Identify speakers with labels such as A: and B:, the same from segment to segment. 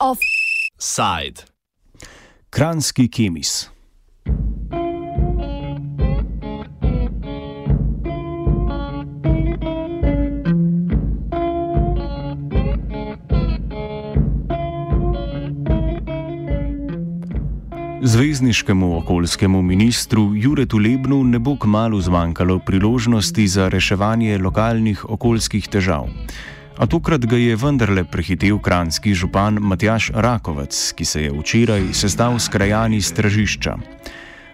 A: Offside.
B: Kranski kemis. Zvezdniškemu okoljskemu ministru Juretu Lebnu ne bo kmalo zmanjkalo priložnosti za reševanje lokalnih okoljskih težav. A tokrat ga je vendarle prehitel kranski župan Matjaš Rakovec, ki se je včeraj sestal s krajani stražišča.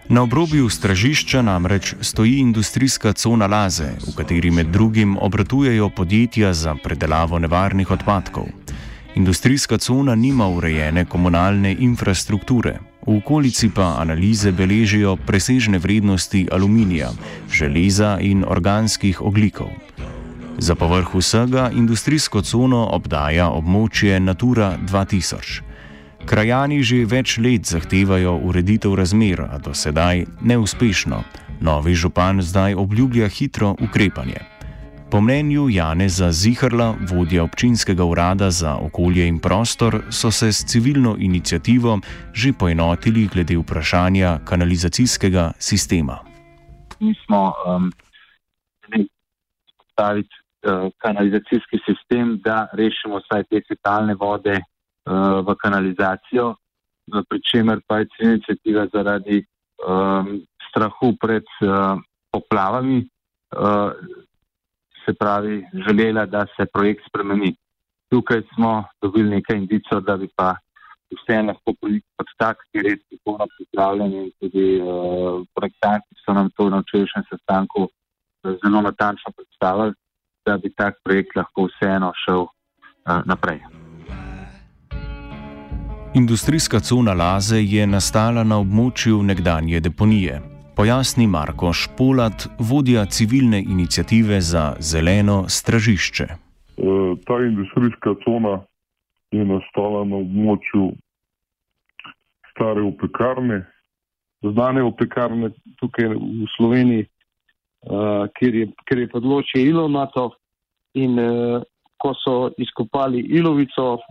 B: Na obrobju stražišča namreč stoji industrijska cona Laze, v kateri med drugim obratujejo podjetja za predelavo nevarnih odpadkov. Industrijska cona nima urejene komunalne infrastrukture, v okolici pa analize beležijo presežne vrednosti aluminija, železa in organskih oglikov. Za povrh vsega industrijsko cono obdaja območje Natura 2000. Krajani že več let zahtevajo ureditev razmer, a do sedaj neuspešno. Novi župan zdaj obljublja hitro ukrepanje. Po mnenju Janeza Zihrla, vodja občinskega urada za okolje in prostor, so se s civilno inicijativo že poenotili glede vprašanja kanalizacijskega sistema.
C: Mi smo um, postaviti uh, kanalizacijski sistem, da rešimo vsaj te fekalne vode uh, v kanalizacijo, pri čemer pa je civilna inicijativa zaradi um, strahu pred uh, poplavami. Uh, se pravi, želela, da se projekt spremeni. Tukaj smo dobili nekaj indicov, da bi pa vse lahko projekt kot tak, ki je res popolno pripravljen in tudi uh, projektanti so nam to na včerajšnjem sestanku uh, zelo natančno predstavili, da bi tak projekt lahko vseeno šel uh, naprej.
B: Industrijska cona Laze je nastala na območju nekdanje deponije pojasni Marko Špolat, vodja civilne inicijative za zeleno stražišče. E,
D: ta industrijska cona je nastala na območju stare opekarne, znane opekarne tukaj v Sloveniji, uh, kjer, je, kjer je podločje ilovnato in uh, ko so izkopali ilovico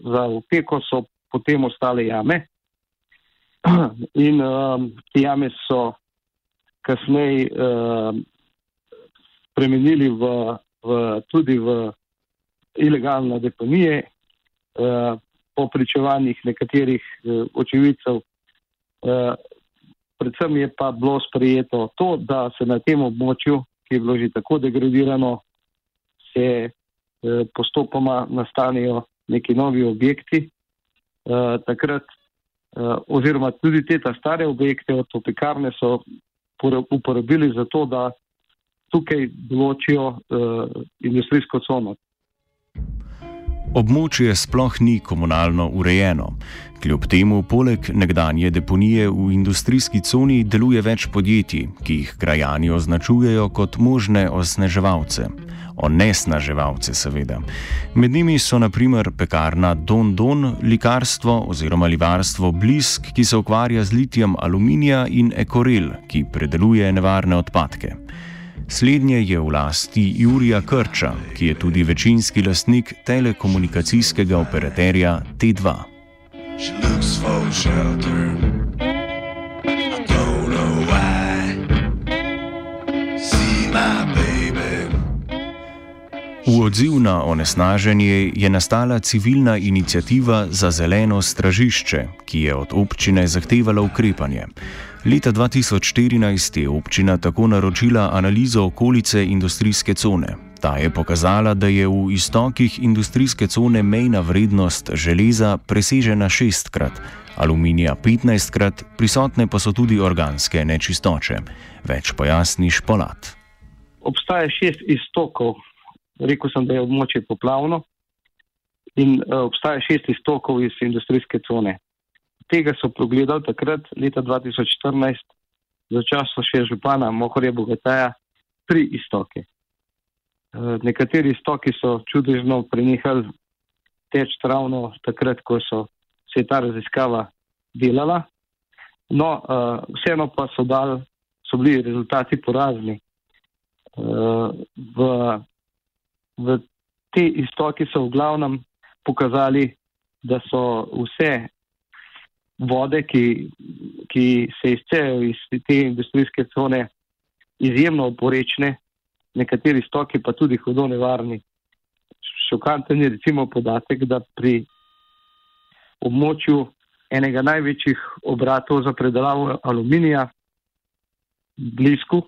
D: za opeko, so potem ostale jame. In um, te jame so kasneje uh, spremenili v, v, tudi v ilegalne deponije, uh, po pričevanjih nekaterih uh, očividcev. Uh, predvsem je pa bilo sprejeto to, da se na tem območju, ki je bilo že tako degradirano, se uh, postopoma nastanijo neki novi objekti. Takrat, oziroma tudi te stare objekte, od opekarne so uporabili za to, da tukaj določijo uh, industrijsko cono.
B: Območje sploh ni komunalno urejeno. Kljub temu, poleg nekdanje deponije v industrijski coni deluje več podjetij, ki jih krajani označujejo kot možne osneževalce onesnaževalce, seveda. Med njimi so naprimer pekarna Don Don, likarstvo oziroma livarstvo Blisk, ki se ukvarja z litijem aluminija, in Ekorel, ki predeluje nevarne odpadke. Slednje je v lasti Jurija Krča, ki je tudi večinski lastnik telekomunikacijskega operaterja T2. She looks for shelter. V odziv na onesnaženje je nastala civilna inicijativa za zeleno stražišče, ki je od občine zahtevala ukrepanje. Leta 2014 je občina tako naročila analizo okolice industrijske cone. Ta je pokazala, da je v istokih industrijske cone mejna vrednost železa presežena šestkrat, aluminija petnajstkrat, prisotne pa so tudi organske nečistoče. Več pojasniš polat.
C: Obstaja šest istokov rekel sem, da je območje poplavno in uh, obstaja šest istokov iz industrijske cone. Tega so pogledali takrat, leta 2014, za časo še župana Mohorja Bogataja, tri istoke. Uh, nekateri istoki so čudežno prenehali teč ravno takrat, ko so se ta raziskava delala. No, uh, vseeno pa so dali
E: so bili rezultati porazni. V, v te istoki so v glavnem pokazali, da so vse vode, ki, ki se izcejo iz te industrijske cone, izjemno oporečne, nekateri stoki pa tudi hudo nevarni. Šokanten je recimo podatek, da pri območju enega največjih obratov za predelavo aluminija, blizku,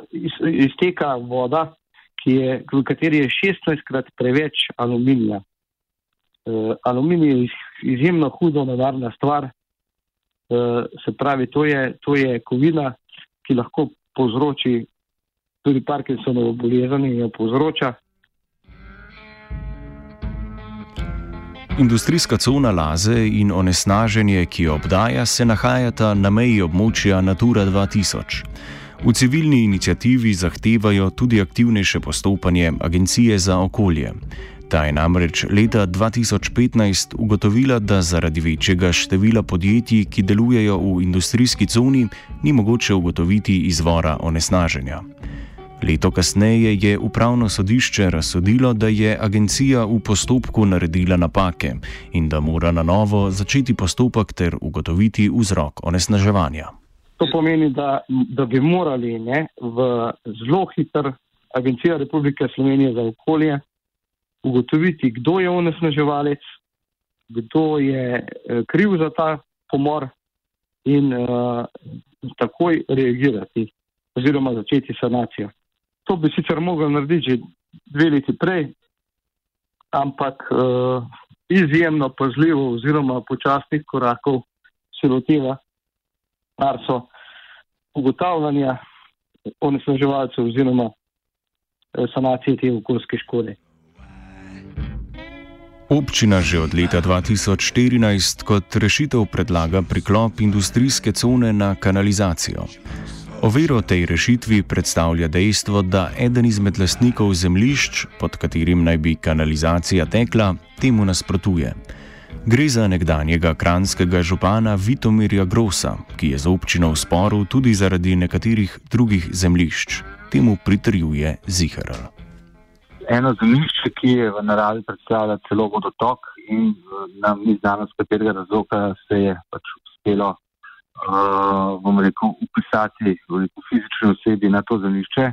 E: uh, izteka voda, je, v kateri je 16 krat preveč aluminija. Uh, aluminij je izjemno hudo nevarna stvar, uh, se pravi, to je, to je kovina, ki lahko povzroči tudi Parkinsonovo bolezen in jo povzroča.
B: Industrijska cona Laze in onesnaženje, ki jo obdaja, se nahajata na meji območja Natura 2000. V civilni inicijativi zahtevajo tudi aktivnejše postopanje Agencije za okolje. Ta je namreč leta 2015 ugotovila, da zaradi večjega števila podjetij, ki delujejo v industrijski coni, ni mogoče ugotoviti izvora onesnaženja. Leto kasneje je upravno sodišče razsodilo, da je agencija v postopku naredila napake in da mora na novo začeti postopek ter ugotoviti vzrok onesnaževanja.
E: To pomeni, da, da bi morali ne, v zelo hiter Agencija Republike Slovenije za okolje ugotoviti, kdo je onesnaževalec, kdo je eh, kriv za ta pomor in uh, takoj reagirati oziroma začeti sanacijo. To bi sicer mogel narediti že dve leti prej, ampak uh, izjemno pazljivo oziroma počasnih korakov se loteva arso ugotavljanja onesnaževalcev oziroma sanacije te okoljske škode.
B: Občina že od leta 2014 kot rešitev predlaga priklop industrijske cone na kanalizacijo. Oviro tej rešitvi predstavlja dejstvo, da eden izmed lastnikov zemlišč, pod katerim naj bi kanalizacija tekla, temu nasprotuje. Gre za nekdanjega kranskega župana Vitomirja Grosa, ki je z občino v sporu tudi zaradi nekaterih drugih zemlišč. Temu pritrjuje Ziharl
C: eno zemljišče, ki je v naravi predstavlja celo vodotok in nam ni znano, z katerega razloga se je pač uspelo, uh, rekel, upisati v fizični osebi na to zemljišče.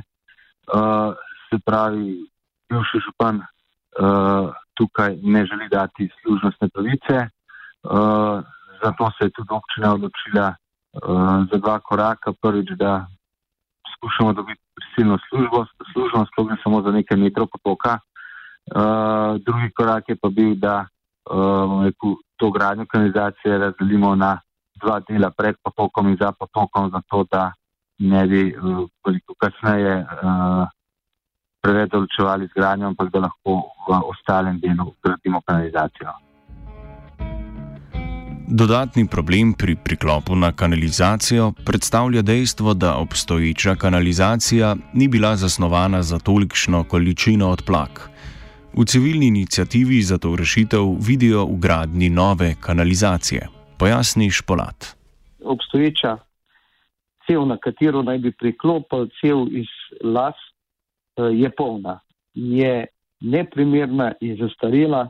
C: Uh, se pravi, bivši župan uh, tukaj ne želi dati služnostne pravice, uh, zato se je tudi občina odločila uh, za dva koraka. Prvič, da skušamo dobiti prisilno službo, službo sploh ne samo za nekaj metrov potoka. Uh, drugi korak je pa bil, da uh, rekel, to gradnjo kanalizacije razdelimo na dva dela pred potokom in za potokom, zato da ne bi veliko uh, kasneje uh, preveč odločevali z gradnjo, ampak da lahko v ostalem delu gradimo kanalizacijo.
B: Dodatni problem pri priklopu na kanalizacijo predstavlja dejstvo, da obstoječa kanalizacija ni bila zasnovana za tolikšno količino odplak. V civilni inicijativi za to rešitev vidijo v gradni nove kanalizacije. Pojasni Špolat.
E: Obstoječa cel, na katero naj bi priklopil cel iz las, je polna, je neprimerna in zastarela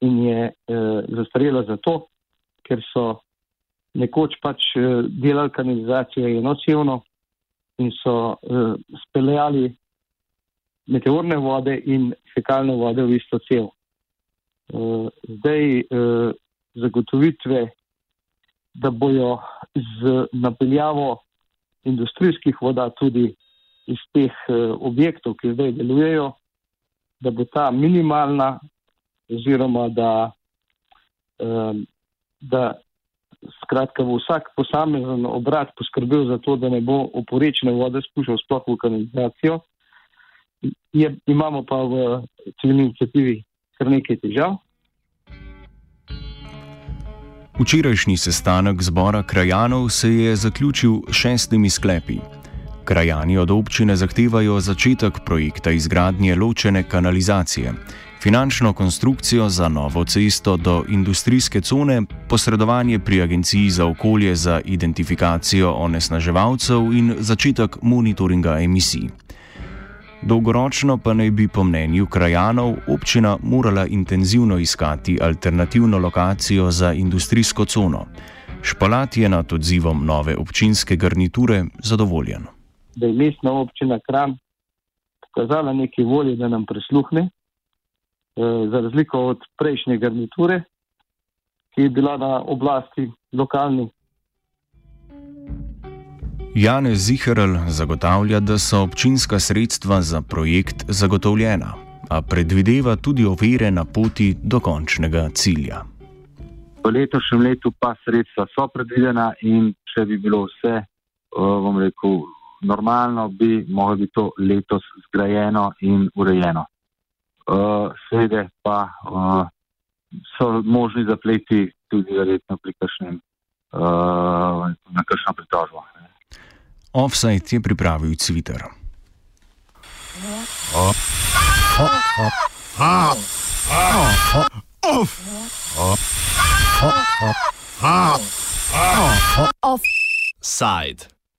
E: in je eh, zastarela zato, ker so nekoč pač eh, delali kanalizacijo enosevno in so speljali meteorne vode in fekalne vode v isto cel. Zdaj zagotovitve, da bojo z napeljavo industrijskih voda tudi iz teh uh, objektov, ki zdaj delujejo, da bo ta minimalna oziroma da um, da skratka bo vsak posamezen obrat poskrbel za to, da ne bo oporečne vode spuščal sploh v kanalizacijo. Je, imamo pa v civilni inicijativi kar nekaj težav.
B: Včerajšnji sestanek zbora krajanov se je zaključil šestimi sklepi. Krajani od občine zahtevajo začetek projekta izgradnje ločene kanalizacije. finančno konstrukcijo za novo cesto do industrijske cone, posredovanje pri Agenciji za okolje za identifikacijo onesnaževalcev in začetek monitoringa emisij. Dolgoročno pa naj bi po mnenju krajanov občina morala intenzivno iskati alternativno lokacijo za industrijsko cono. Špalat je nad odzivom nove občinske garniture zadovoljen.
E: Da je mestna občina Kran pokazala nekaj volje, da nam prisluhne, eh, za razliko od prejšnje garniture, ki je bila na oblasti lokalni.
B: Janez Zihrl zagotavlja, da so občinska sredstva za projekt zagotovljena, a predvideva tudi ovire na poti do končnega cilja.
C: V letošnjem letu pa sredstva so predvidena in če bi bilo vse, bom rekel, normalno, bi lahko biti to letos zgrajeno in urejeno. Seveda pa so možni zapleti tudi verjetno pri kakšnem, na kakšno pritožbo.
B: Offside je pripravil Cviter.
A: Offside.